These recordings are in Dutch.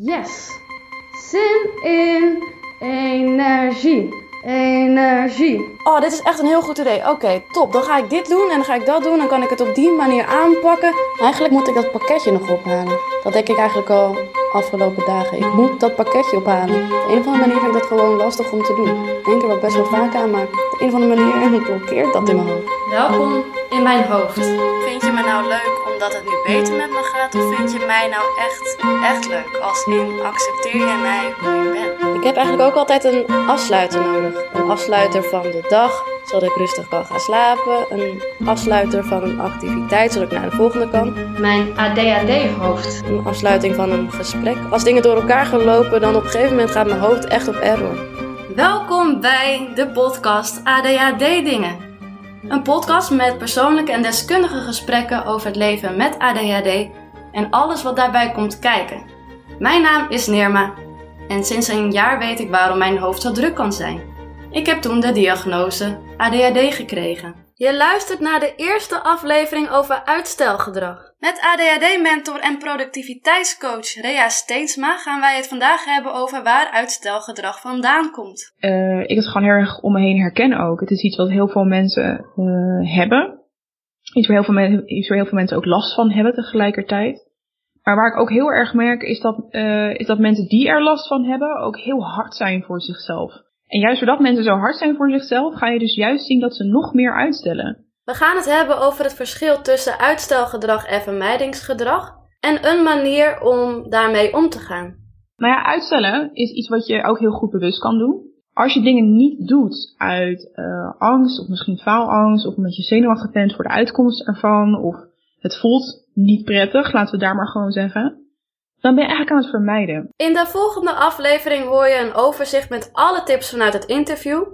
Yes. Zin in energie. Energie. Oh, dit is echt een heel goed idee. Oké, top. Dan ga ik dit doen en dan ga ik dat doen. Dan kan ik het op die manier aanpakken. Eigenlijk moet ik dat pakketje nog ophalen. Dat denk ik eigenlijk al afgelopen dagen. Ik moet dat pakketje ophalen. Op een of andere manier vind ik dat gewoon lastig om te doen. Ik denk er wel best wel vaak aan, maar op een of andere manier blokkeert dat in mijn hoofd. Welkom in mijn hoofd. Vind je me nou leuk omdat het nu beter met me gaat? Of vind je mij nou echt, echt leuk? Als in, accepteer jij mij hoe ik ben? Ik heb eigenlijk ook altijd een afsluiter nodig. Een afsluiter van de dag, zodat ik rustig kan gaan slapen. Een afsluiter van een activiteit, zodat ik naar de volgende kan. Mijn ADHD-hoofd. Een afsluiting van een gesprek. Als dingen door elkaar gaan lopen, dan op een gegeven moment gaat mijn hoofd echt op error. Welkom bij de podcast ADHD-dingen. Een podcast met persoonlijke en deskundige gesprekken over het leven met ADHD en alles wat daarbij komt kijken. Mijn naam is Nirma en sinds een jaar weet ik waarom mijn hoofd zo druk kan zijn. Ik heb toen de diagnose ADHD gekregen. Je luistert naar de eerste aflevering over uitstelgedrag. Met ADHD-mentor en productiviteitscoach Rea Steensma gaan wij het vandaag hebben over waar uitstelgedrag vandaan komt. Uh, ik het gewoon heel erg om me heen herken ook. Het is iets wat heel veel mensen uh, hebben. Iets waar, heel veel mensen, iets waar heel veel mensen ook last van hebben tegelijkertijd. Maar waar ik ook heel erg merk is dat, uh, is dat mensen die er last van hebben ook heel hard zijn voor zichzelf. En juist doordat mensen zo hard zijn voor zichzelf, ga je dus juist zien dat ze nog meer uitstellen. We gaan het hebben over het verschil tussen uitstelgedrag en vermijdingsgedrag en een manier om daarmee om te gaan. Nou ja, uitstellen is iets wat je ook heel goed bewust kan doen. Als je dingen niet doet uit uh, angst of misschien faalangst of omdat je zenuwachtig bent voor de uitkomst ervan of het voelt niet prettig, laten we daar maar gewoon zeggen, dan ben je eigenlijk aan het vermijden. In de volgende aflevering hoor je een overzicht met alle tips vanuit het interview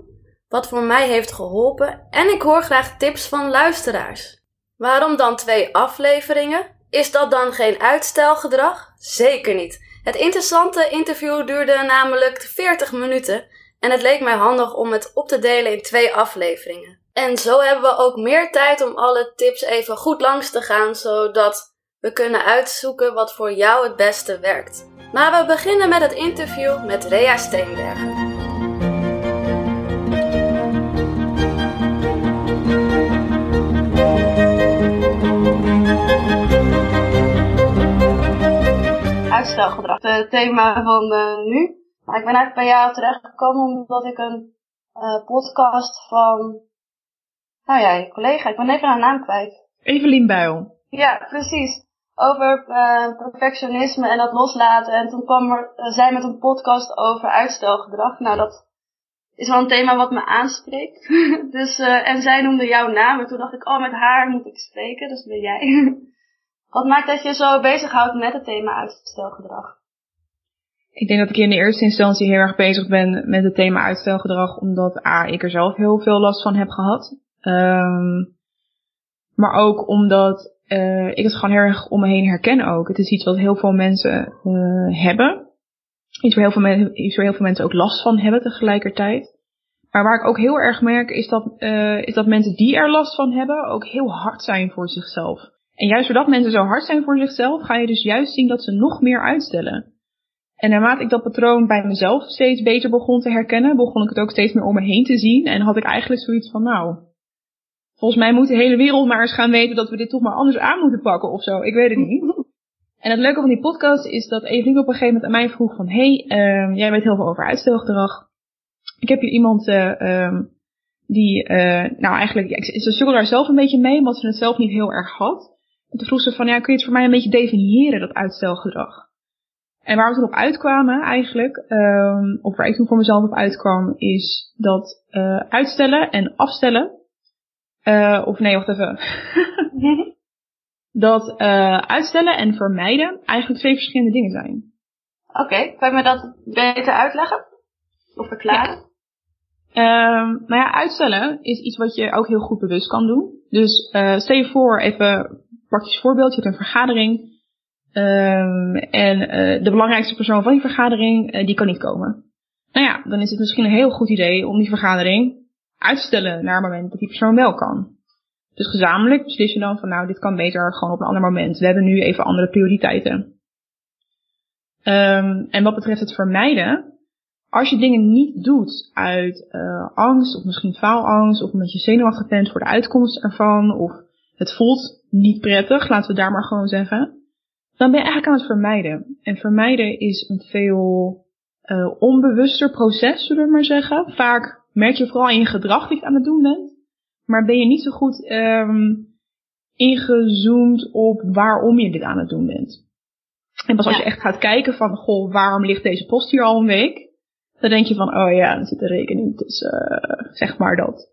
wat voor mij heeft geholpen en ik hoor graag tips van luisteraars. Waarom dan twee afleveringen? Is dat dan geen uitstelgedrag? Zeker niet. Het interessante interview duurde namelijk 40 minuten en het leek mij handig om het op te delen in twee afleveringen. En zo hebben we ook meer tijd om alle tips even goed langs te gaan, zodat we kunnen uitzoeken wat voor jou het beste werkt. Maar we beginnen met het interview met Rea Steenbergen. uitstelgedrag. Het thema van uh, nu. Maar ik ben eigenlijk bij jou terechtgekomen omdat ik een uh, podcast van, nou ja, je collega, ik ben even haar naam kwijt. Evelien Bijl. Ja, precies. Over uh, perfectionisme en dat loslaten. En toen kwam er, zij met een podcast over uitstelgedrag. Nou, dat is wel een thema wat me aanspreekt. dus, en zij noemde jouw naam. En toen dacht ik, oh, met haar moet ik spreken. Dus ben jij. Wat maakt dat je zo bezighoudt met het thema uitstelgedrag? Ik denk dat ik in de eerste instantie heel erg bezig ben met het thema uitstelgedrag, omdat A, ik er zelf heel veel last van heb gehad. Um, maar ook omdat uh, ik het gewoon erg om me heen herken ook. Het is iets wat heel veel mensen uh, hebben. Iets waar, heel veel iets waar heel veel mensen ook last van hebben tegelijkertijd. Maar waar ik ook heel erg merk is dat, uh, is dat mensen die er last van hebben ook heel hard zijn voor zichzelf. En juist doordat mensen zo hard zijn voor zichzelf, ga je dus juist zien dat ze nog meer uitstellen. En naarmate ik dat patroon bij mezelf steeds beter begon te herkennen, begon ik het ook steeds meer om me heen te zien. En had ik eigenlijk zoiets van, nou, volgens mij moet de hele wereld maar eens gaan weten dat we dit toch maar anders aan moeten pakken of zo. Ik weet het niet. En het leuke van die podcast is dat Evelien op een gegeven moment aan mij vroeg van, hey, uh, jij weet heel veel over uitstelgedrag. Ik heb hier iemand uh, die, uh, nou eigenlijk, ja, ze sukkelde daar zelf een beetje mee, omdat ze het zelf niet heel erg had. En toen vroeg ze van, ja, kun je het voor mij een beetje definiëren, dat uitstelgedrag? En waar we toen op uitkwamen eigenlijk, um, of waar ik toen voor mezelf op uitkwam, is dat uh, uitstellen en afstellen, uh, of nee, wacht even. dat uh, uitstellen en vermijden eigenlijk twee verschillende dingen zijn. Oké, okay, kan je me dat beter uitleggen? Of verklaren? Ja. Um, nou ja, uitstellen is iets wat je ook heel goed bewust kan doen. Dus uh, stel je voor, even praktisch voorbeeld, je hebt een vergadering um, en uh, de belangrijkste persoon van die vergadering, die kan niet komen. Nou ja, dan is het misschien een heel goed idee om die vergadering uit te stellen naar het moment dat die persoon wel kan. Dus gezamenlijk beslis je dan van nou, dit kan beter gewoon op een ander moment. We hebben nu even andere prioriteiten. Um, en wat betreft het vermijden, als je dingen niet doet uit uh, angst of misschien faalangst of omdat je zenuwachtig bent voor de uitkomst ervan of het voelt niet prettig, laten we daar maar gewoon zeggen, dan ben je eigenlijk aan het vermijden. En vermijden is een veel uh, onbewuster proces, zullen we maar zeggen. Vaak merk je vooral in je gedrag dat je aan het doen bent, maar ben je niet zo goed um, ingezoomd op waarom je dit aan het doen bent. En pas als je echt gaat kijken van, goh, waarom ligt deze post hier al een week? Dan denk je van, oh ja, er zit een rekening tussen, uh, zeg maar dat.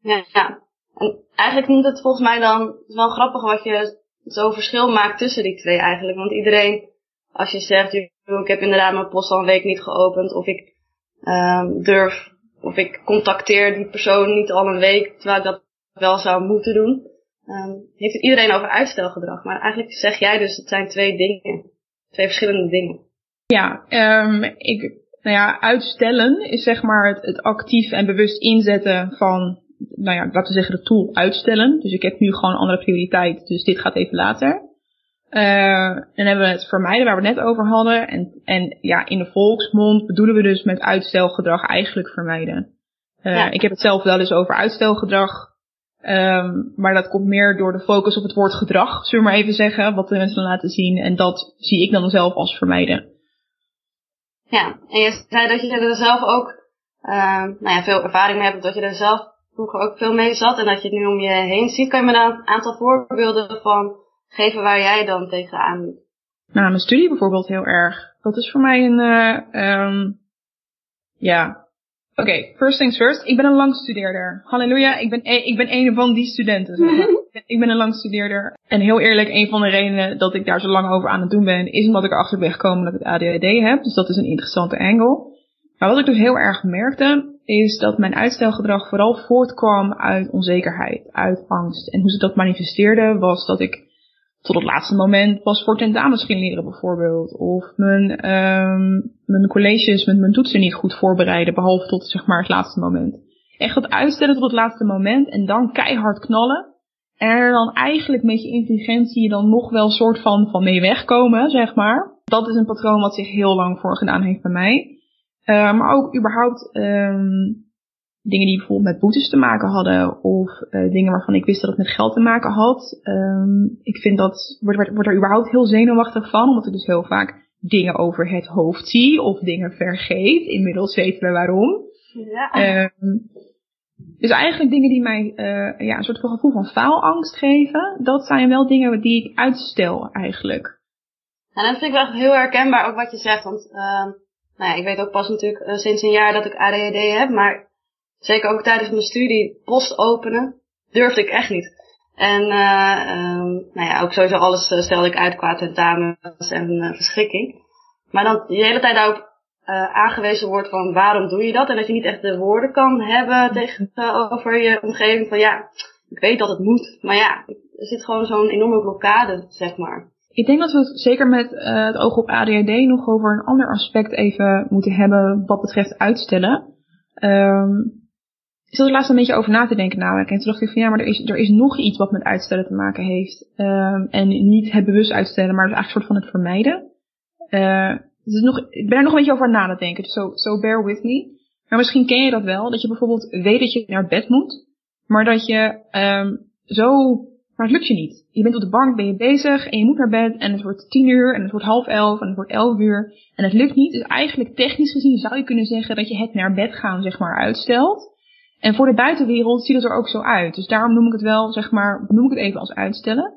Ja, ja. En eigenlijk noemt het volgens mij dan, het is wel grappig wat je zo verschil maakt tussen die twee eigenlijk. Want iedereen, als je zegt, ik heb inderdaad mijn post al een week niet geopend, of ik um, durf, of ik contacteer die persoon niet al een week, terwijl ik dat wel zou moeten doen, um, heeft het iedereen over uitstelgedrag. Maar eigenlijk zeg jij dus, het zijn twee dingen. Twee verschillende dingen. Ja, um, ik, nou ja, uitstellen is zeg maar het, het actief en bewust inzetten van nou ja, laten we zeggen de tool uitstellen. Dus ik heb nu gewoon een andere prioriteit, dus dit gaat even later. Uh, dan hebben we het vermijden waar we het net over hadden. En, en ja, in de volksmond bedoelen we dus met uitstelgedrag eigenlijk vermijden. Uh, ja. Ik heb het zelf wel eens over uitstelgedrag. Um, maar dat komt meer door de focus op het woord gedrag, zullen we maar even zeggen, wat de mensen laten zien. En dat zie ik dan zelf als vermijden. Ja, en je zei dat je er zelf ook uh, nou ja, veel ervaring mee hebt, dat je er zelf vroeger ook veel mee zat en dat je het nu om je heen ziet. Kan je me daar een aantal voorbeelden van geven waar jij dan tegenaan liep? Nou, mijn studie bijvoorbeeld heel erg. Dat is voor mij een, uh, um, ja. Oké, okay, first things first. Ik ben een langstudeerder. Halleluja, ik ben, e ik ben een van die studenten. Zeg maar. ik ben een langstudeerder. En heel eerlijk, een van de redenen dat ik daar zo lang over aan het doen ben, is omdat ik erachter ben gekomen dat ik ADHD heb. Dus dat is een interessante angle. Maar wat ik dus heel erg merkte, is dat mijn uitstelgedrag vooral voortkwam uit onzekerheid, uit angst. En hoe ze dat manifesteerde was dat ik tot het laatste moment pas voor tentamens ging leren bijvoorbeeld. Of mijn, um, mijn colleges met mijn toetsen niet goed voorbereiden, behalve tot zeg maar het laatste moment. Echt dat uitstellen tot het laatste moment en dan keihard knallen. En er dan eigenlijk met je intelligentie dan nog wel soort van, van mee wegkomen, zeg maar. Dat is een patroon wat zich heel lang voor gedaan heeft bij mij. Uh, maar ook überhaupt um, dingen die bijvoorbeeld met boetes te maken hadden. Of uh, dingen waarvan ik wist dat het met geld te maken had. Um, ik vind dat, word, word, er überhaupt heel zenuwachtig van. Omdat ik dus heel vaak dingen over het hoofd zie. Of dingen vergeet. Inmiddels weten we waarom. Ja. Um, dus eigenlijk dingen die mij uh, ja, een soort van gevoel van faalangst geven. Dat zijn wel dingen die ik uitstel eigenlijk. En dat vind ik wel heel herkenbaar ook wat je zegt. Want nou ja, ik weet ook pas natuurlijk uh, sinds een jaar dat ik ADHD heb, maar zeker ook tijdens mijn studie post openen durfde ik echt niet. En uh, nou ja, ook sowieso alles uh, stelde ik uit qua tentamens en uh, verschikking. Maar dan de hele tijd daarop aangewezen wordt van waarom doe je dat? En dat je niet echt de woorden kan hebben tegenover je omgeving van ja, ik weet dat het moet, maar ja, er zit gewoon zo'n enorme blokkade, zeg maar. Ik denk dat we het zeker met het oog op ADHD nog over een ander aspect even moeten hebben wat betreft uitstellen. Um, ik zat er laatst een beetje over na te denken namelijk. En toen dacht ik van ja, maar er is, er is nog iets wat met uitstellen te maken heeft. Um, en niet het bewust uitstellen, maar is eigenlijk een soort van het vermijden. Uh, dus nog, ik ben er nog een beetje over na te denken, dus so, so bear with me. Maar misschien ken je dat wel, dat je bijvoorbeeld weet dat je naar bed moet, maar dat je um, zo maar het lukt je niet. Je bent op de bank, ben je bezig en je moet naar bed en het wordt tien uur en het wordt half elf en het wordt elf uur en het lukt niet. Dus eigenlijk technisch gezien zou je kunnen zeggen dat je het naar bed gaan zeg maar uitstelt. En voor de buitenwereld ziet het er ook zo uit. Dus daarom noem ik het wel, zeg maar, noem ik het even als uitstellen.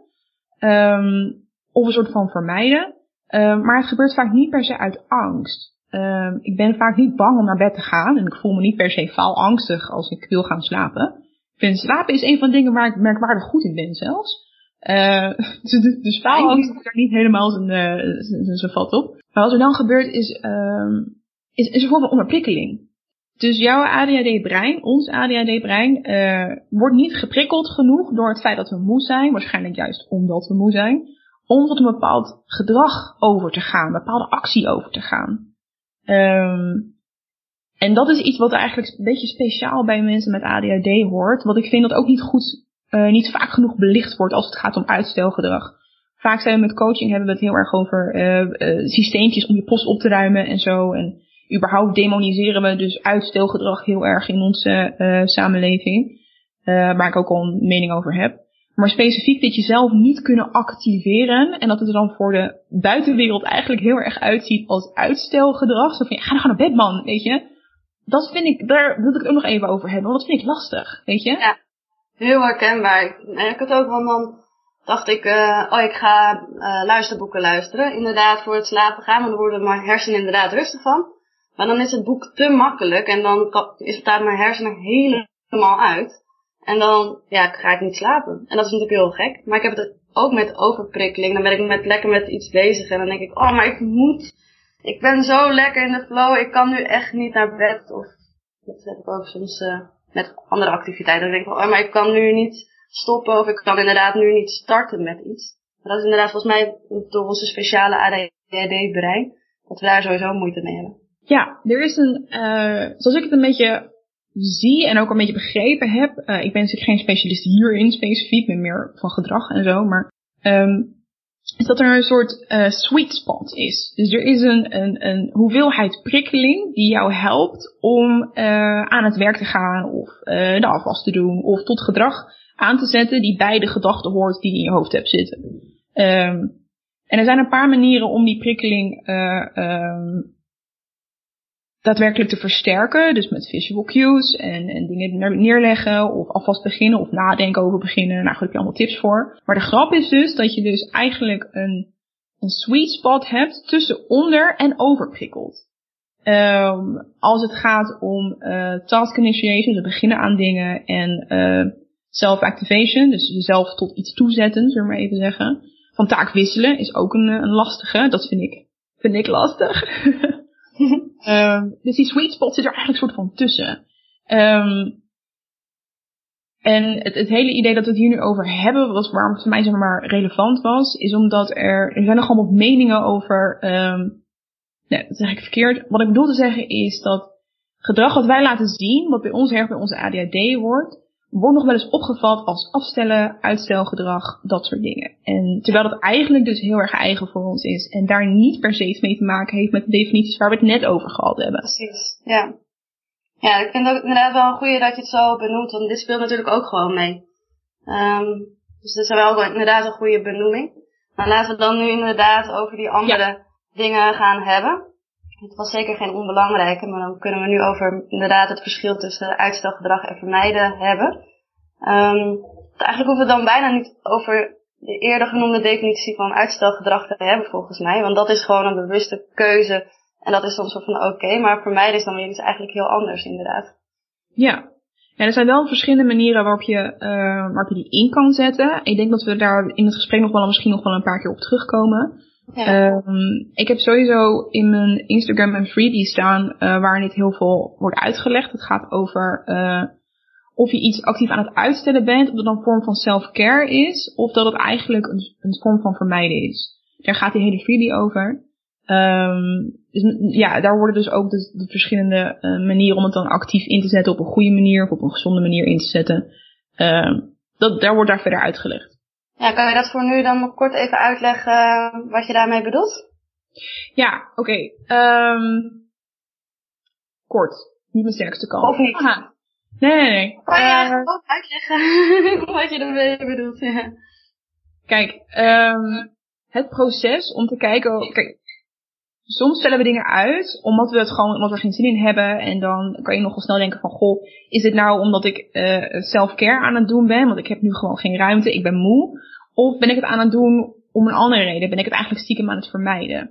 Um, of een soort van vermijden. Um, maar het gebeurt vaak niet per se uit angst. Um, ik ben vaak niet bang om naar bed te gaan en ik voel me niet per se faalangstig als ik wil gaan slapen vind slapen is een van de dingen waar ik merkwaardig goed in ben zelfs. Uh, dus, dus faalangst is daar niet helemaal zijn, uh, vat op. Maar wat er dan gebeurt is, is, is een vorm van onderprikkeling. Dus jouw ADHD-brein, ons ADHD-brein, uh, wordt niet geprikkeld genoeg door het feit dat we moe zijn. Waarschijnlijk juist omdat we moe zijn. Om tot een bepaald gedrag over te gaan, een bepaalde actie over te gaan. Um, en dat is iets wat eigenlijk een beetje speciaal bij mensen met ADHD hoort. Wat ik vind dat ook niet goed, uh, niet vaak genoeg belicht wordt als het gaat om uitstelgedrag. vaak zijn we met coaching hebben we het heel erg over uh, om je post op te ruimen en zo. En überhaupt demoniseren we dus uitstelgedrag heel erg in onze uh, samenleving. waar ik ook al een mening over heb. Maar specifiek dat je zelf niet kunnen activeren. En dat het er dan voor de buitenwereld eigenlijk heel erg uitziet als uitstelgedrag. Zo van, ja, ga dan gewoon naar bed man, weet je. Dat vind ik, daar wil ik ook nog even over hebben. Want dat vind ik lastig, weet je. Ja, heel herkenbaar. Ik had ook wel dan, dacht ik, uh, oh ik ga luisterboeken luisteren. Inderdaad, voor het slapen gaan. Want dan worden mijn hersenen inderdaad rustig van. Maar dan is het boek te makkelijk. En dan is mijn hersenen helemaal uit. En dan ja, ga ik niet slapen. En dat is natuurlijk heel gek. Maar ik heb het ook met overprikkeling. Dan ben ik met, lekker met iets bezig. En dan denk ik, oh, maar ik moet. Ik ben zo lekker in de flow. Ik kan nu echt niet naar bed. Of dat heb ik ook soms uh, met andere activiteiten. Dan denk ik, oh, maar ik kan nu niet stoppen. Of ik kan inderdaad nu niet starten met iets. Maar dat is inderdaad volgens mij door onze speciale ADHD-brein. Dat we daar sowieso moeite mee hebben. Ja, er is een, uh, zoals ik het een beetje zie en ook een beetje begrepen heb, uh, ik ben natuurlijk geen specialist hierin specifiek, ben meer van gedrag en zo, maar um, is dat er een soort uh, sweet spot is. Dus er is een, een, een hoeveelheid prikkeling die jou helpt om aan het werk te gaan of de afwas te doen of tot gedrag aan te zetten die bij de gedachten hoort die in je hoofd hebt zitten. Um, en er zijn een paar manieren om die prikkeling um, daadwerkelijk te versterken. Dus met visual cues en, en dingen neerleggen of alvast beginnen of nadenken over beginnen. Nou, goed, heb je allemaal tips voor. Maar de grap is dus dat je dus eigenlijk een, een sweet spot hebt tussen onder en overprikkeld. Um, als het gaat om uh, task initiation, dus beginnen aan dingen en uh, self-activation, dus jezelf tot iets toezetten, zullen we maar even zeggen. Van taak wisselen is ook een, een lastige, dat vind ik, vind ik lastig. um, dus die sweet spot zit er eigenlijk soort van tussen. Um, en het, het, hele idee dat we het hier nu over hebben, was waarom het voor mij zeg maar relevant was, is omdat er, er zijn nog allemaal meningen over, nee, dat zeg ik verkeerd. Wat ik bedoel te zeggen is dat gedrag wat wij laten zien, wat bij ons erg bij onze ADHD wordt, wordt nog wel eens opgevat als afstellen, uitstelgedrag, dat soort dingen. En terwijl dat eigenlijk dus heel erg eigen voor ons is en daar niet per se iets mee te maken heeft met de definities waar we het net over gehad hebben. Precies, ja. Ja, ik vind ook inderdaad wel een goede dat je het zo benoemt, want dit speelt natuurlijk ook gewoon mee. Um, dus dat is wel inderdaad een goede benoeming. Maar laten we dan nu inderdaad over die andere dingen gaan hebben. Het was zeker geen onbelangrijke, maar dan kunnen we nu over inderdaad het verschil tussen uitstelgedrag en vermijden hebben. Um, eigenlijk hoeven we dan bijna niet over de eerder genoemde definitie van uitstelgedrag te hebben volgens mij. Want dat is gewoon een bewuste keuze en dat is dan zo van oké, maar vermijden is dan weer iets eigenlijk heel anders inderdaad. Ja. Ja, er zijn wel verschillende manieren waarop je, uh, waarop je die in kan zetten. Ik denk dat we daar in het gesprek nog wel misschien nog wel een paar keer op terugkomen. Um, ik heb sowieso in mijn Instagram een freebie staan uh, waar niet heel veel wordt uitgelegd. Het gaat over uh, of je iets actief aan het uitstellen bent, of dat dan een vorm van self-care is, of dat het eigenlijk een, een, vorm van vermijden is. Daar gaat die hele freebie over. Um, dus, ja, daar worden dus ook de, de verschillende uh, manieren om het dan actief in te zetten op een goede manier of op een gezonde manier in te zetten. Um, dat, daar wordt daar verder uitgelegd. Ja, kan je dat voor nu dan nog kort even uitleggen eh, wat je daarmee bedoelt? Ja, oké. Okay. Um, kort. Niet mijn sterkste kant. Of niet? Aha. Nee, nee, nee. Kan je uh, ook uitleggen wat je ermee bedoelt? Ja. Kijk, um, het proces om te kijken... Kijk, soms stellen we dingen uit omdat we het gewoon omdat we er geen zin in hebben. En dan kan je nog wel snel denken van goh, is dit nou omdat ik uh, self-care aan het doen ben? Want ik heb nu gewoon geen ruimte, ik ben moe. Of ben ik het aan het doen om een andere reden? Ben ik het eigenlijk stiekem aan het vermijden?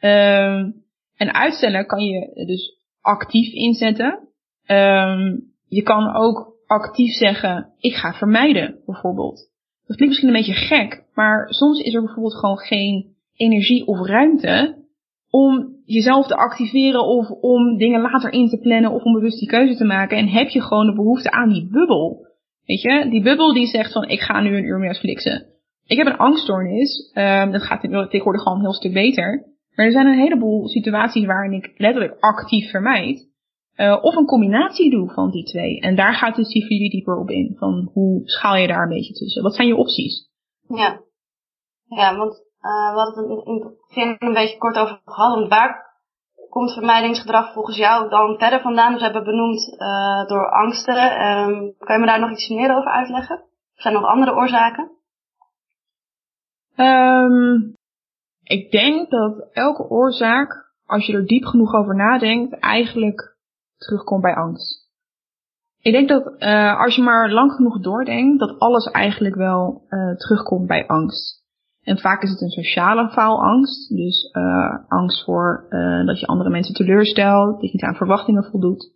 Um, en uitstellen kan je dus actief inzetten. Um, je kan ook actief zeggen, ik ga vermijden, bijvoorbeeld. Dat klinkt misschien een beetje gek, maar soms is er bijvoorbeeld gewoon geen energie of ruimte om jezelf te activeren of om dingen later in te plannen of om bewust die keuze te maken. En heb je gewoon de behoefte aan die bubbel. Weet je, die bubbel die zegt van ik ga nu een uur meer flixen. Ik heb een angststoornis. Um, dat gaat tegenwoordig gewoon een heel stuk beter. Maar er zijn een heleboel situaties waarin ik letterlijk actief vermijd. Uh, of een combinatie doe van die twee. En daar gaat dus die dieper op in. Van hoe schaal je daar een beetje tussen? Wat zijn je opties? Ja. Ja, want uh, we hadden het in het begin een beetje kort over gehad. Want waar komt vermijdingsgedrag volgens jou dan verder vandaan? Dus we hebben benoemd uh, door angsten. Um, kan je me daar nog iets meer over uitleggen? Zijn er nog andere oorzaken? Um, ik denk dat elke oorzaak, als je er diep genoeg over nadenkt, eigenlijk terugkomt bij angst. Ik denk dat uh, als je maar lang genoeg doordenkt, dat alles eigenlijk wel uh, terugkomt bij angst. En vaak is het een sociale faalangst. Dus uh, angst voor dat je andere mensen teleurstelt, dat je niet aan verwachtingen voldoet.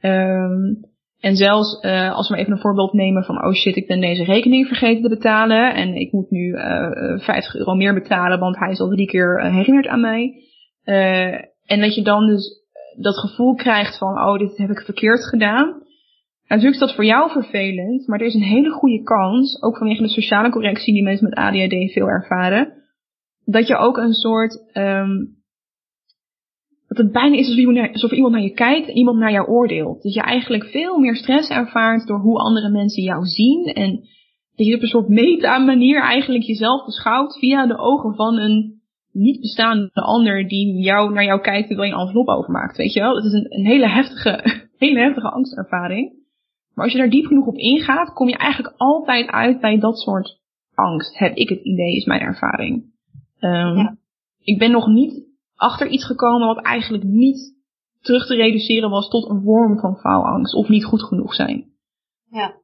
Um, en zelfs uh, als we even een voorbeeld nemen van, oh shit, ik ben deze rekening vergeten te betalen en ik moet nu uh, 50 euro meer betalen, want hij is al drie keer herinnerd aan mij. Uh, en dat je dan dus dat gevoel krijgt van, oh, dit heb ik verkeerd gedaan. Natuurlijk is dat voor jou vervelend, maar er is een hele goede kans, ook vanwege de sociale correctie die mensen met ADHD veel ervaren, dat je ook een soort, um, dat het bijna is alsof iemand, naar, alsof iemand naar je kijkt en iemand naar jou oordeelt. Dat je eigenlijk veel meer stress ervaart door hoe andere mensen jou zien en dat je op een soort meta manier eigenlijk jezelf beschouwt via de ogen van een niet bestaande ander die jou, naar jou kijkt terwijl je een envelop overmaakt. Weet je wel? Het is een, een hele heftige, hele heftige angstervaring. Maar als je daar diep genoeg op ingaat, kom je eigenlijk altijd uit bij dat soort angst. Heb ik het idee, is mijn ervaring. Um, ja. Ik ben nog niet achter iets gekomen wat eigenlijk niet terug te reduceren was tot een vorm van faalangst of niet goed genoeg zijn. Ja.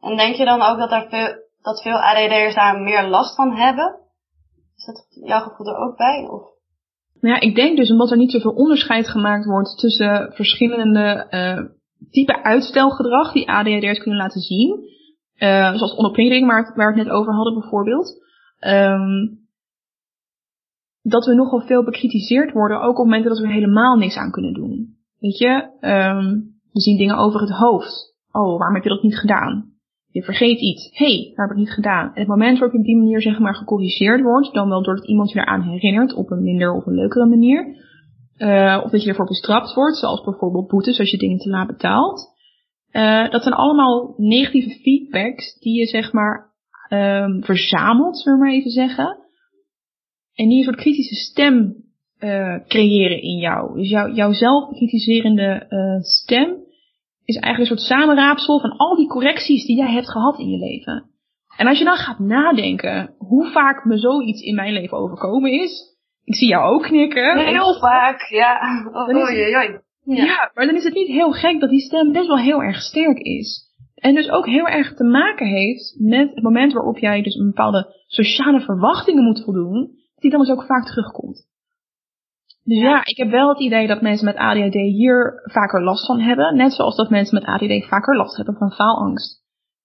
En denk je dan ook dat, er veel, dat veel ADD'ers daar meer last van hebben? Is dat jouw gevoel er ook bij? Of? Nou ja, ik denk dus omdat er niet zoveel onderscheid gemaakt wordt tussen verschillende uh, type uitstelgedrag die ADHD'ers kunnen laten zien. Uh, zoals onderpinging, waar, waar we het net over hadden bijvoorbeeld. Um, dat we nogal veel bekritiseerd worden, ook op momenten dat we helemaal niks aan kunnen doen. Weet je, um, we zien dingen over het hoofd. Oh, waarom heb je dat niet gedaan? Je vergeet iets. Hé, hey, waar heb ik niet gedaan? En het moment waarop je op die manier zeg maar gecorrigeerd wordt, dan wel doordat iemand je eraan herinnert op een minder of een leukere manier. Uh, of dat je ervoor bestraft wordt, zoals bijvoorbeeld boetes als je dingen te laat betaalt. Uh, dat zijn allemaal negatieve feedbacks die je zeg maar um, verzamelt, zullen we maar even zeggen. En die een soort kritische stem uh, creëren in jou. Dus jou, jouw zelfkritiserende uh, stem is eigenlijk een soort samenraapsel van al die correcties die jij hebt gehad in je leven. En als je dan gaat nadenken hoe vaak me zoiets in mijn leven overkomen is. Ik zie jou ook knikken. Heel vaak, ja. Oh, oh, ja. ja, maar dan is het niet heel gek dat die stem best wel heel erg sterk is. En dus ook heel erg te maken heeft met het moment waarop jij dus een bepaalde sociale verwachtingen moet voldoen die dan dus ook vaak terugkomt. Dus ja. ik heb wel het idee dat mensen met ADHD hier vaker last van hebben. Net zoals dat mensen met ADHD vaker last hebben van faalangst.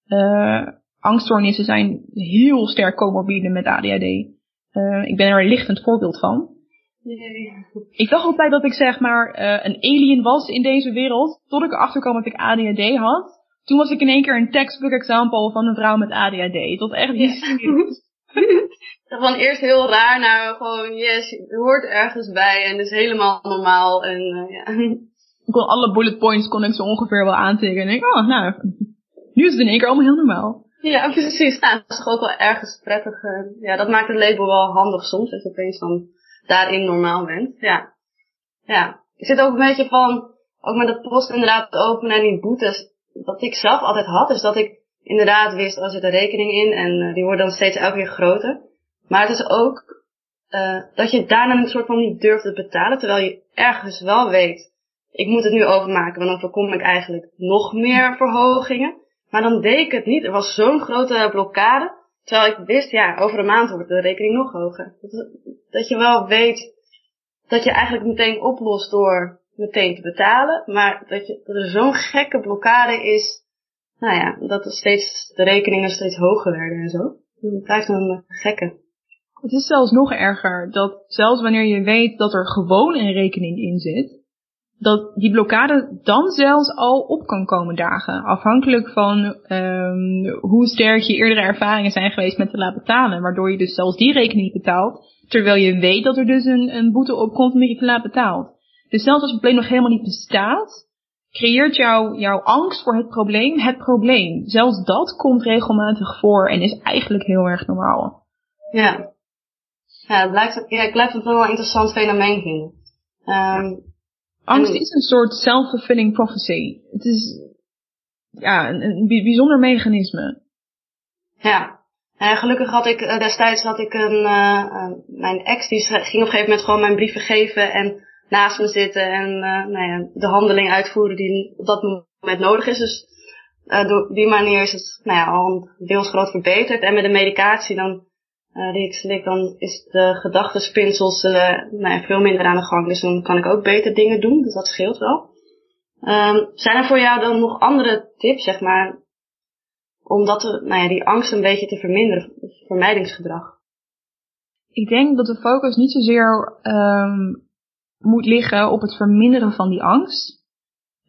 Uh, angststoornissen zijn heel sterk comorbide met ADHD. Uh, ik ben er een lichtend voorbeeld van. Ik dacht altijd dat ik zeg maar uh, een alien was in deze wereld. Tot ik erachter kwam dat ik ADHD had. Toen was ik in één keer een textbook example van een vrouw met ADHD. Tot echt hysterisch. van eerst heel raar naar gewoon, yes, je hoort ergens bij en het is helemaal normaal. En, uh, ja. Ik kon alle bullet points kon ik zo ongeveer wel aantikken. En ik, oh, nou, nu is het in één keer allemaal heel normaal. Ja, precies. Nou, dat is toch ook wel ergens prettig. Uh, ja, dat maakt het label wel handig soms, als je opeens dan daarin normaal bent. Ja. Ja. Ik zit ook een beetje van, ook met de post inderdaad openen en die boetes. Wat ik zelf altijd had, is dat ik inderdaad wist, er zit een rekening in en uh, die wordt dan steeds elke keer groter. Maar het is ook uh, dat je daarna een soort van niet durft te betalen, terwijl je ergens wel weet, ik moet het nu overmaken, want dan voorkom ik eigenlijk nog meer verhogingen. Maar dan deed ik het niet. Er was zo'n grote blokkade. Terwijl ik wist, ja, over een maand wordt de rekening nog hoger. Dat je wel weet dat je eigenlijk meteen oplost door meteen te betalen. Maar dat, je, dat er zo'n gekke blokkade is, nou ja, dat er steeds, de rekeningen steeds hoger werden en zo. Het blijft een gekke. Het is zelfs nog erger dat zelfs wanneer je weet dat er gewoon een rekening in zit, dat die blokkade dan zelfs al op kan komen dagen. Afhankelijk van um, hoe sterk je eerdere ervaringen zijn geweest met te laten betalen. Waardoor je dus zelfs die rekening betaalt. Terwijl je weet dat er dus een, een boete opkomt omdat je te laat betaalt. Dus zelfs als het probleem nog helemaal niet bestaat, creëert jou, jouw angst voor het probleem het probleem. Zelfs dat komt regelmatig voor en is eigenlijk heel erg normaal. Ja. Ja, het blijft, ja, ik blijf het wel een interessant fenomeen vinden. Um, Angst is een soort self-fulfilling prophecy. Het is ja, een, een bijzonder mechanisme. Ja. Gelukkig had ik uh, destijds had ik een, uh, mijn ex die ging op een gegeven moment gewoon mijn brieven geven en naast me zitten en uh, nou ja, de handeling uitvoeren die op dat moment nodig is. Dus door die manier is het nou ja, al deels groot verbeterd. En met de medicatie dan uh, die ik slik, dan is de gedachtenspinsels uh, nou ja, veel minder aan de gang. Dus dan kan ik ook beter dingen doen. Dus dat scheelt wel. Um, zijn er voor jou dan nog andere tips, zeg maar, om dat, nou ja, die angst een beetje te verminderen, vermijdingsgedrag? Ik denk dat de focus niet zozeer um, moet liggen op het verminderen van die angst.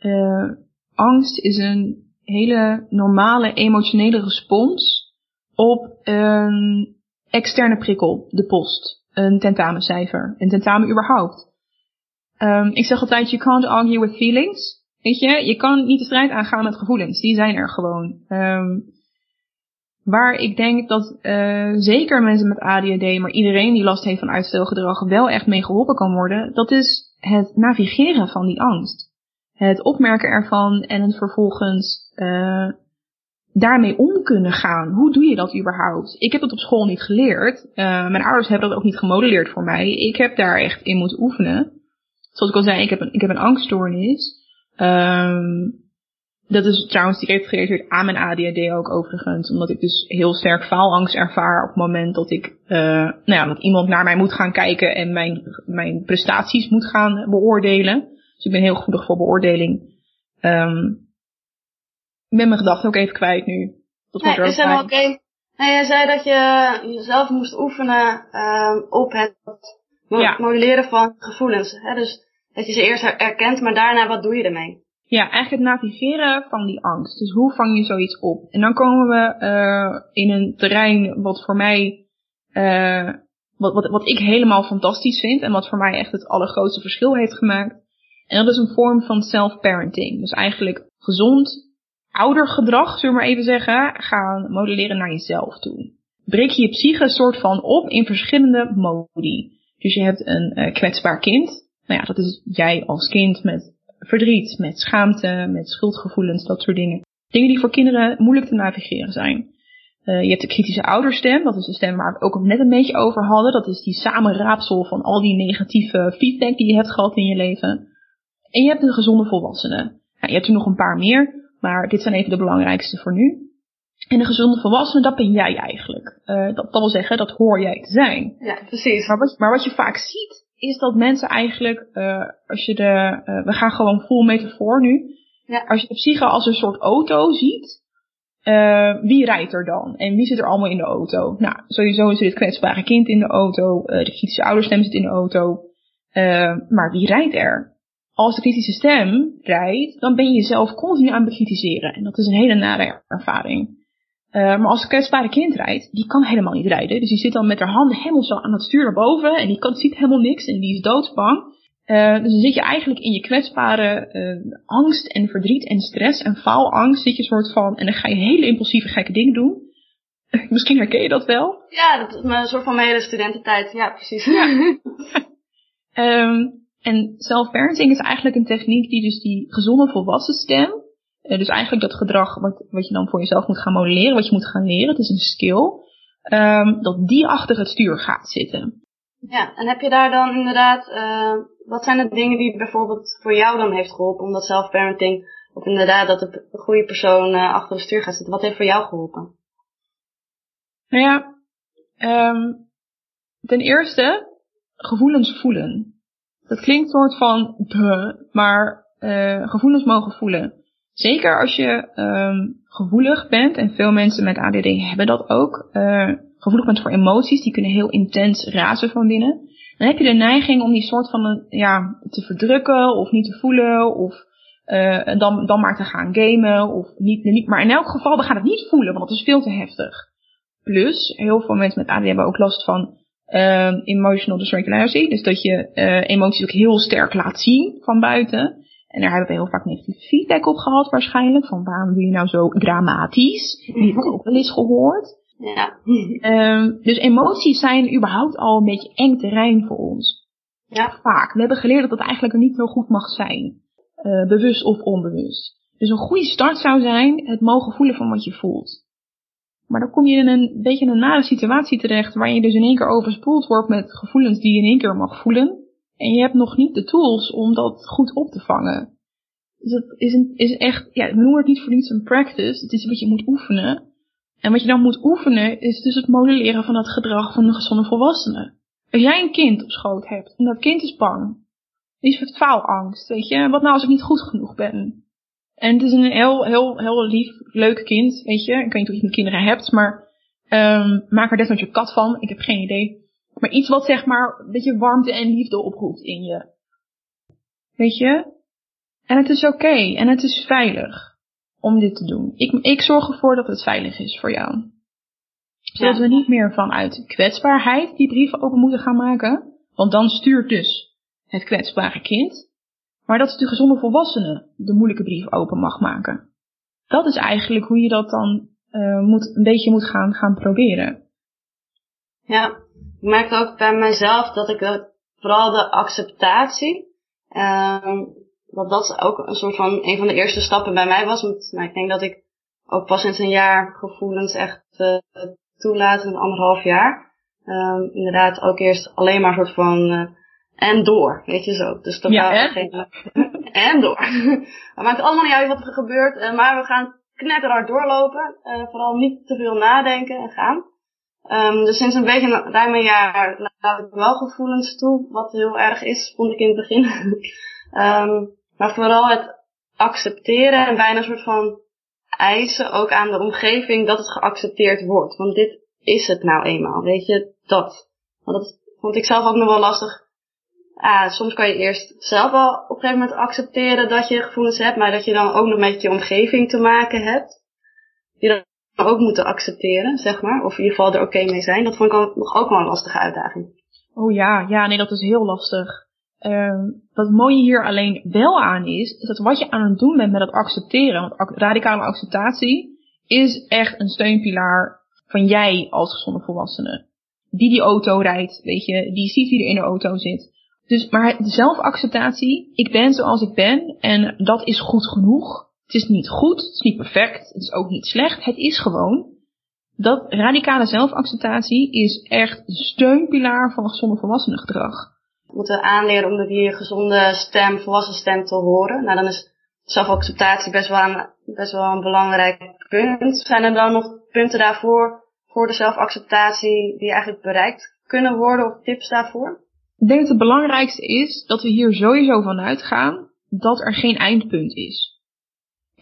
Uh, angst is een hele normale emotionele respons op een externe prikkel, de post, een tentamencijfer, een tentamen überhaupt. Um, ik zeg altijd, you can't argue with feelings. Weet je, je kan niet de strijd aangaan met gevoelens. Die zijn er gewoon. Um, waar ik denk dat uh, zeker mensen met ADHD, maar iedereen die last heeft van uitstelgedrag, wel echt mee geholpen kan worden. Dat is het navigeren van die angst. Het opmerken ervan en het vervolgens uh, daarmee om kunnen gaan. Hoe doe je dat überhaupt? Ik heb het op school niet geleerd. Uh, mijn ouders hebben dat ook niet gemodelleerd voor mij. Ik heb daar echt in moeten oefenen. Zoals ik al zei, ik heb een, ik heb een angststoornis. Um, dat is trouwens direct gerelateerd aan mijn ADHD ook overigens. Omdat ik dus heel sterk faalangst ervaar op het moment dat ik, uh, nou ja, dat iemand naar mij moet gaan kijken en mijn, mijn prestaties moet gaan beoordelen. Dus ik ben heel gevoelig voor beoordeling. Um, ik ben mijn gedachten ook even kwijt nu. Dat nee, is helemaal oké. Okay. Nee, je zei dat je jezelf moest oefenen uh, op het modelleren van gevoelens. Hè? Dus dat je ze eerst erkent, maar daarna wat doe je ermee? Ja, eigenlijk het navigeren van die angst. Dus hoe vang je zoiets op? En dan komen we uh, in een terrein wat voor mij, uh, wat, wat, wat ik helemaal fantastisch vind en wat voor mij echt het allergrootste verschil heeft gemaakt. En dat is een vorm van self-parenting. Dus eigenlijk gezond oudergedrag, zullen we maar even zeggen, gaan modelleren naar jezelf toe. Breek je je psyche soort van op in verschillende modi. Dus je hebt een uh, kwetsbaar kind. Nou ja, dat is jij als kind met verdriet, met schaamte, met schuldgevoelens, dat soort dingen. Dingen die voor kinderen moeilijk te navigeren zijn. Uh, je hebt de kritische ouderstem, dat is de stem waar we ook net een beetje over hadden. Dat is die samenraapsel van al die negatieve feedback die je hebt gehad in je leven. En je hebt de gezonde volwassenen. Nou, je hebt er nog een paar meer. Maar dit zijn even de belangrijkste voor nu. En de gezonde volwassene, dat ben jij eigenlijk. Uh, dat, dat wil zeggen, dat hoor jij te zijn. Ja, precies. Maar wat, maar wat je vaak ziet, is dat mensen eigenlijk, uh, als je de, uh, we gaan gewoon full metafoor nu. Ja. Als je de psyche als een soort auto ziet, uh, wie rijdt er dan? En wie zit er allemaal in de auto? Nou, sowieso zit het kwetsbare kind in de auto, de kritische ouderstem zit in de auto. Maar wie rijdt er? als de kritische stem rijdt, dan ben je jezelf continu aan het bekritiseren. En dat is een hele nare ervaring. Uh, maar als een kwetsbare kind rijdt, die kan helemaal niet rijden. Dus die zit dan met haar handen helemaal zo aan het stuur naar boven. En die kan, ziet helemaal niks en die is doodsbang. Uh, dus dan zit je eigenlijk in je kwetsbare uh, angst en verdriet en stress en faalangst. Zit je soort van, en dan ga je hele impulsieve gekke dingen doen. Misschien herken je dat wel. Ja, dat is een soort van mijn hele studententijd. Ja, precies. Ja. um, En self-parenting is eigenlijk een techniek die dus die gezonde volwassen stem, uh, dus eigenlijk dat gedrag wat, wat je dan voor jezelf moet gaan modelleren, wat je moet gaan leren, het is een skill, um, dat die achter het stuur gaat zitten. Ja, en heb je daar dan inderdaad, uh, wat zijn de dingen die bijvoorbeeld voor jou dan heeft geholpen om dat self-parenting, of inderdaad dat de goede persoon uh, achter het stuur gaat zitten, wat heeft voor jou geholpen? Nou ja, um, ten eerste gevoelens voelen. Dat klinkt soort van, maar uh, gevoelens mogen voelen. Zeker als je um, gevoelig bent, en veel mensen met ADD hebben dat ook, uh, gevoelig bent voor emoties, die kunnen heel intens razen van binnen. Dan heb je de neiging om die soort van ja, te verdrukken of niet te voelen of uh, dan, dan maar te gaan gamen of niet, niet. Maar in elk geval, we gaan het niet voelen, want dat is veel te heftig. Plus, heel veel mensen met ADD hebben ook last van uh, emotional dysregulation. Dus dat je emoties ook heel sterk laat zien van buiten. En daar hebben we heel vaak negatieve feedback op gehad waarschijnlijk. Van waarom doe je nou zo dramatisch? Die heb ik ook wel eens gehoord. Ja. Um, dus emoties zijn überhaupt al een beetje eng terrein voor ons. Ja. Vaak. We hebben geleerd dat dat eigenlijk er niet zo goed mag zijn. Uh, bewust of onbewust. Dus een goede start zou zijn het mogen voelen van wat je voelt. Maar dan kom je in een beetje een nare situatie terecht waar je dus in één keer overspoeld wordt met gevoelens die je in één keer mag voelen. En je hebt nog niet de tools om dat goed op te vangen. Dus het is, een, is echt, ja, we noemen het niet voor niets een practice. Het is wat je moet oefenen. En wat je dan moet oefenen is dus het modelleren van het gedrag van een gezonde volwassene. Als jij een kind op schoot hebt en dat kind is bang, is het faalangst, weet je. Wat nou als ik niet goed genoeg ben? En het is een heel, heel, heel lief, leuk kind, weet je. Ik weet niet of je met kinderen hebt, maar um, maak er desnoods je kat van. Ik heb geen idee. Maar iets wat zeg maar een beetje warmte en liefde oproept in je. Weet je? En het is oké. Okay, en het is veilig om dit te doen. Ik, ik zorg ervoor dat het veilig is voor jou. Zodat ja. we niet meer vanuit kwetsbaarheid die brieven open moeten gaan maken. Want dan stuurt dus het kwetsbare kind. Maar dat de gezonde volwassene de moeilijke brief open mag maken. Dat is eigenlijk hoe je dat dan uh, moet, een beetje moet gaan, gaan proberen. Ja, ik merk ook bij mezelf dat ik vooral de acceptatie, uh, dat dat ook een soort van een van de eerste stappen bij mij was. Want nou, ik denk dat ik ook pas sinds een jaar gevoelens echt uh, toelaat, een anderhalf jaar. inderdaad ook eerst alleen maar een soort van en door, weet je zo. Dus totaal ja, geen... en door. Het maakt allemaal niet uit wat er gebeurt, eh, maar we gaan knetterhard doorlopen. Uh, vooral niet te veel nadenken en gaan. Um, dus sinds een beetje ruim een jaar laat ik wel gevoelens toe, wat heel erg is, vond ik in het begin. um, maar vooral het accepteren en bijna een soort van eisen ook aan de omgeving dat het geaccepteerd wordt. Want dit is het nou eenmaal, weet je, dat. Want dat vond ik zelf ook nog wel lastig ah, soms kan je eerst zelf wel op een gegeven moment accepteren dat je gevoelens hebt, maar dat je dan ook nog met je omgeving te maken hebt. Ook moeten accepteren, zeg maar. Of in ieder geval er oké mee zijn. Dat vond ik nog ook wel een lastige uitdaging. Oh ja, ja, nee, dat is heel lastig. Um, wat mooie hier alleen wel aan is, is dat wat je aan het doen bent met het accepteren, want radicale acceptatie is echt een steunpilaar van jij als gezonde volwassene. Die die auto rijdt, weet je, die ziet wie er in de auto zit. Dus, maar zelfacceptatie, ik ben zoals ik ben en dat is goed genoeg. Het is niet goed, het is niet perfect, het is ook niet slecht, het is gewoon. Dat radicale zelfacceptatie is echt steunpilaar van gezonde volwassenengedrag. We moeten aanleren om die gezonde stem, volwassen stem te horen. Nou, dan is zelfacceptatie best wel een, best wel een belangrijk punt. Zijn er dan nog punten daarvoor, voor de zelfacceptatie, die eigenlijk bereikt kunnen worden of tips daarvoor? Ik denk dat het belangrijkste is dat we hier sowieso van uitgaan dat er geen eindpunt is.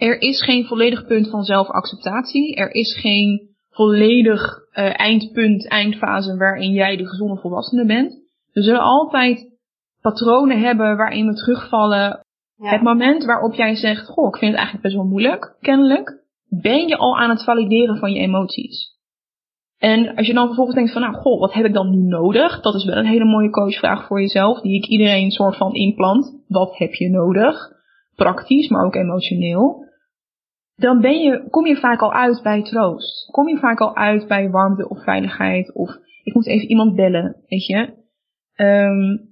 Er is geen volledig punt van zelfacceptatie. Er is geen volledig uh, eindpunt, eindfase waarin jij de gezonde volwassene bent. We zullen altijd patronen hebben waarin we terugvallen. Ja. Het moment waarop jij zegt, goh, ik vind het eigenlijk best wel moeilijk, kennelijk, ben je al aan het valideren van je emoties. En als je dan vervolgens denkt van, nou, goh, wat heb ik dan nu nodig? Dat is wel een hele mooie coachvraag voor jezelf, die ik iedereen soort van inplant. Wat heb je nodig? Praktisch, maar ook emotioneel. Dan ben je, kom je vaak al uit bij troost. Kom je vaak al uit bij warmte of veiligheid. Of ik moet even iemand bellen, weet je. Um,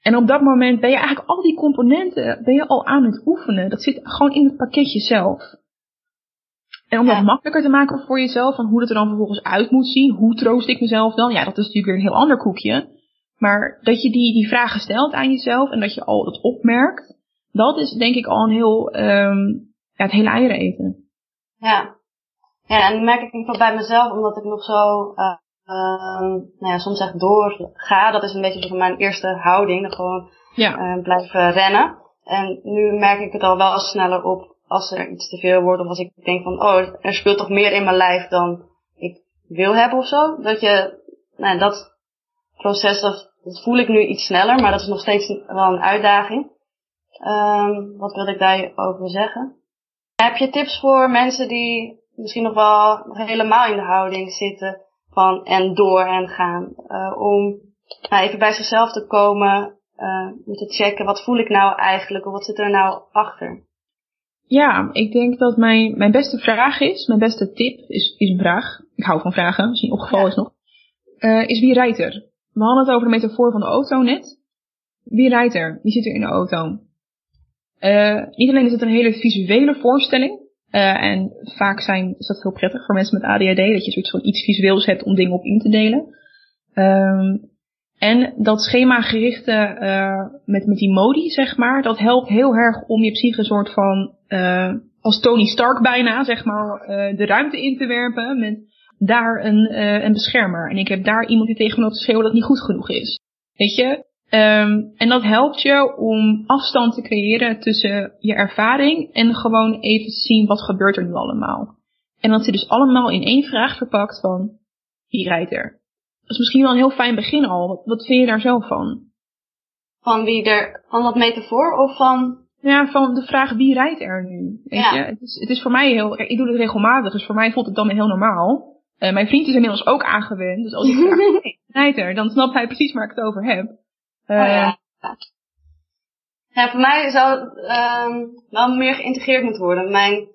en op dat moment ben je eigenlijk al die componenten ben je al aan het oefenen. Dat zit gewoon in het pakketje zelf. En om dat makkelijker te maken voor jezelf, van hoe het er dan vervolgens uit moet zien, hoe troost ik mezelf dan? Ja, dat is natuurlijk weer een heel ander koekje. Maar dat je die, die vragen stelt aan jezelf en dat je al dat opmerkt, dat is denk ik al een heel, um, ja, het hele eieren eten. Ja. Ja, en dan merk ik wel bij mezelf, omdat ik nog zo, uh, uh, nou ja, soms echt doorga. Dat is een beetje van mijn eerste houding, dan gewoon ja. uh, blijven rennen. En nu merk ik het al wel sneller op als er iets te veel wordt of als ik denk van, oh, er speelt toch meer in mijn lijf dan ik wil hebben of zo. Dat je, nou, dat proces, dat, dat voel ik nu iets sneller, maar dat is nog steeds wel een uitdaging. Um, wat wil ik daarover zeggen? Heb je tips voor mensen die misschien nog wel helemaal in de houding zitten van en door en gaan, uh, om nou, even bij zichzelf te komen, uh, om te checken wat voel ik nou eigenlijk of wat zit er nou achter? Ja, ik denk dat mijn, mijn beste vraag is, mijn beste tip is, is een vraag. Ik hou van vragen, misschien opgevallen is nog. Uh, is wie rijdt er? We hadden het over de metafoor van de auto net. Wie rijdt er? Wie zit er in de auto? Uh, niet alleen is het een hele visuele voorstelling. Uh, en vaak zijn, is dat heel prettig voor mensen met ADHD, dat je zoiets van iets visueels hebt om dingen op in te delen. Um, en dat schemagerichte uh, met, met die modi, zeg maar, dat helpt heel erg om je psyche een soort van, als Tony Stark bijna, zeg maar, de ruimte in te werpen met daar een, een beschermer. En ik heb daar iemand die tegen me te schreeuwen dat niet goed genoeg is. Weet je? Um, en dat helpt je om afstand te creëren tussen je ervaring en gewoon even zien wat gebeurt er nu allemaal. En dat zit dus allemaal in één vraag verpakt van, wie rijdt er? Dat is misschien wel een heel fijn begin al. Wat, wat vind je daar zelf van? Van wie er, van dat metafoor of van? Ja, van de vraag wie rijdt er nu? Weet ja. je? Het is, het is voor mij heel, ik doe het regelmatig, dus voor mij voelt het dan heel normaal. Uh, mijn vriend is inmiddels ook aangewend, dus als ik vraag rijdt er, dan snapt hij precies waar ik het over heb. Uh, oh ja. ja, voor mij zou het uh, wel meer geïntegreerd moeten worden. Mijn,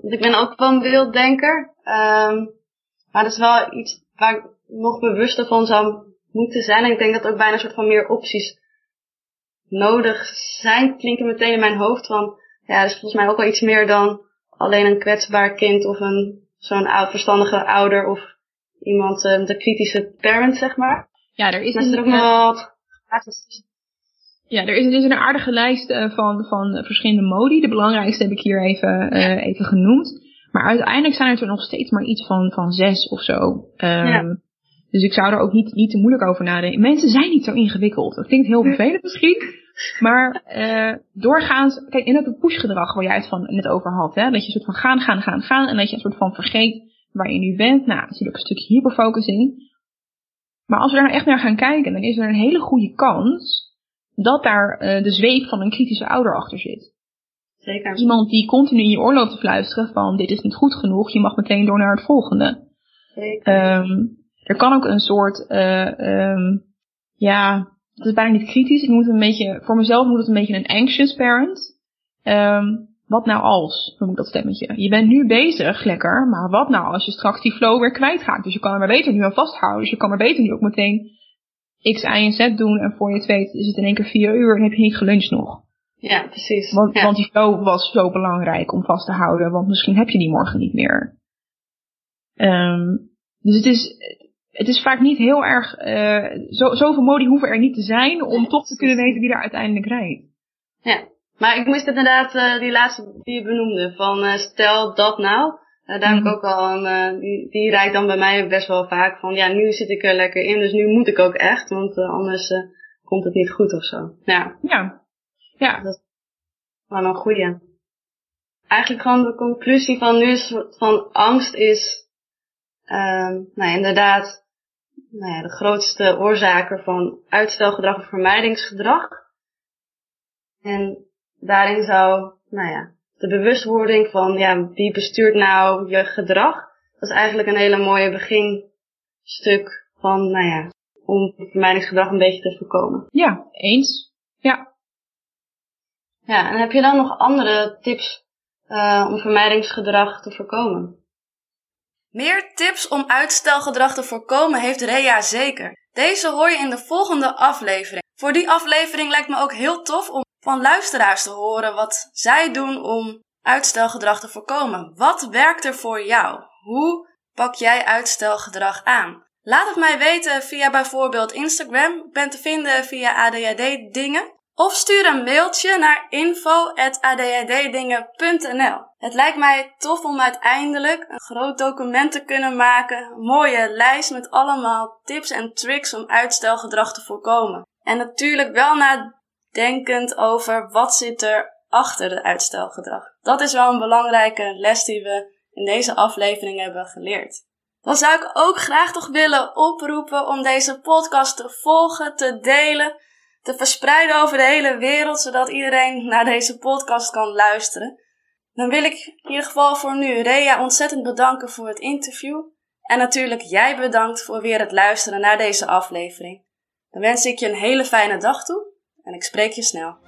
ik ben ook wel een wilddenker, maar dat is wel iets waar ik nog bewuster van zou moeten zijn. En ik denk dat ook bijna een soort van meer opties nodig zijn. Klinken meteen in mijn hoofd van, ja, dat is volgens mij ook wel iets meer dan alleen een kwetsbaar kind of een zo'n oud verstandige ouder of iemand, de kritische parent, zeg maar. Ja, er is, is er ook nog wat. Ja, er is, er is een aardige lijst uh, van, van verschillende modi. De belangrijkste heb ik hier even, uh, even genoemd. Maar uiteindelijk zijn het er nog steeds maar iets van, van zes of zo. Um, ja. Dus ik zou er ook niet, niet te moeilijk over nadenken. Mensen zijn niet zo ingewikkeld. Dat klinkt heel vervelend misschien. Maar uh, doorgaans, kijk, in het pushgedrag waar jij het van net over had, hè, dat je een soort van gaan, gaan, gaan, gaan, en dat je een soort van vergeet waar je nu bent. Nou, er zit ook een stukje hyperfocus in. Maar als we daar nou echt naar gaan kijken, dan is er een hele goede kans dat daar uh, de zweep van een kritische ouder achter zit. Zeker. Iemand die continu in je oor loopt te fluisteren van dit is niet goed genoeg, je mag meteen door naar het volgende. Zeker. Um, er kan ook een soort, uh, um, ja, het is bijna niet kritisch. Ik moet een beetje, voor mezelf moet het een beetje een anxious parent. Um, wat nou als, noem ik dat stemmetje. Je bent nu bezig, lekker, maar wat nou als je straks die flow weer kwijtraakt? Dus je kan er maar beter nu aan vasthouden. Dus je kan maar beter nu ook meteen X, Y en Z doen. En voor je het weet is het in één keer vier uur en heb je niet geluncht nog. Ja, precies. Want, ja. want die flow was zo belangrijk om vast te houden, want misschien heb je die morgen niet meer. Um, dus het is, het is vaak niet heel erg, uh, zo, zoveel modi hoeven er niet te zijn om toch te kunnen weten wie daar uiteindelijk rijdt. Ja, maar ik moest inderdaad uh, die laatste die je benoemde, van uh, stel dat nou. Uh, daar heb ik ook al een, die, die rijdt dan bij mij best wel vaak van, ja, nu zit ik er lekker in, dus nu moet ik ook echt, want anders komt het niet goed of zo. Ja. Ja. Ja. Dat is wel een goeie. Eigenlijk gewoon de conclusie van nu is van angst is, um, nou inderdaad, nou ja, de grootste oorzaken van uitstelgedrag of vermijdingsgedrag. En daarin zou, nou ja, de bewustwording van, ja, wie bestuurt nou je gedrag? Dat is eigenlijk een hele mooie beginstuk van, nou ja, om vermijdingsgedrag een beetje te voorkomen. Ja, eens. Ja. Ja, en heb je dan nog andere tips uh, om vermijdingsgedrag te voorkomen? Meer tips om uitstelgedrag te voorkomen heeft Rea zeker. Deze hoor je in de volgende aflevering. Voor die aflevering lijkt me ook heel tof om van luisteraars te horen wat zij doen om uitstelgedrag te voorkomen. Wat werkt er voor jou? Hoe pak jij uitstelgedrag aan? Laat het mij weten via bijvoorbeeld Instagram. Ik ben te vinden via ADHD dingen. Of stuur een mailtje naar info.adhddingen.nl. Het lijkt mij tof om uiteindelijk een groot document te kunnen maken, mooie lijst met allemaal tips en tricks om uitstelgedrag te voorkomen. En natuurlijk wel nadenkend over wat zit er achter het uitstelgedrag. Dat is wel een belangrijke les die we in deze aflevering hebben geleerd. Dan zou ik ook graag toch willen oproepen om deze podcast te volgen, te delen te verspreiden over de hele wereld, zodat iedereen naar deze podcast kan luisteren. Dan wil ik in ieder geval voor nu Rea ontzettend bedanken voor het interview. En natuurlijk jij bedankt voor weer het luisteren naar deze aflevering. Dan wens ik je een hele fijne dag toe en ik spreek je snel.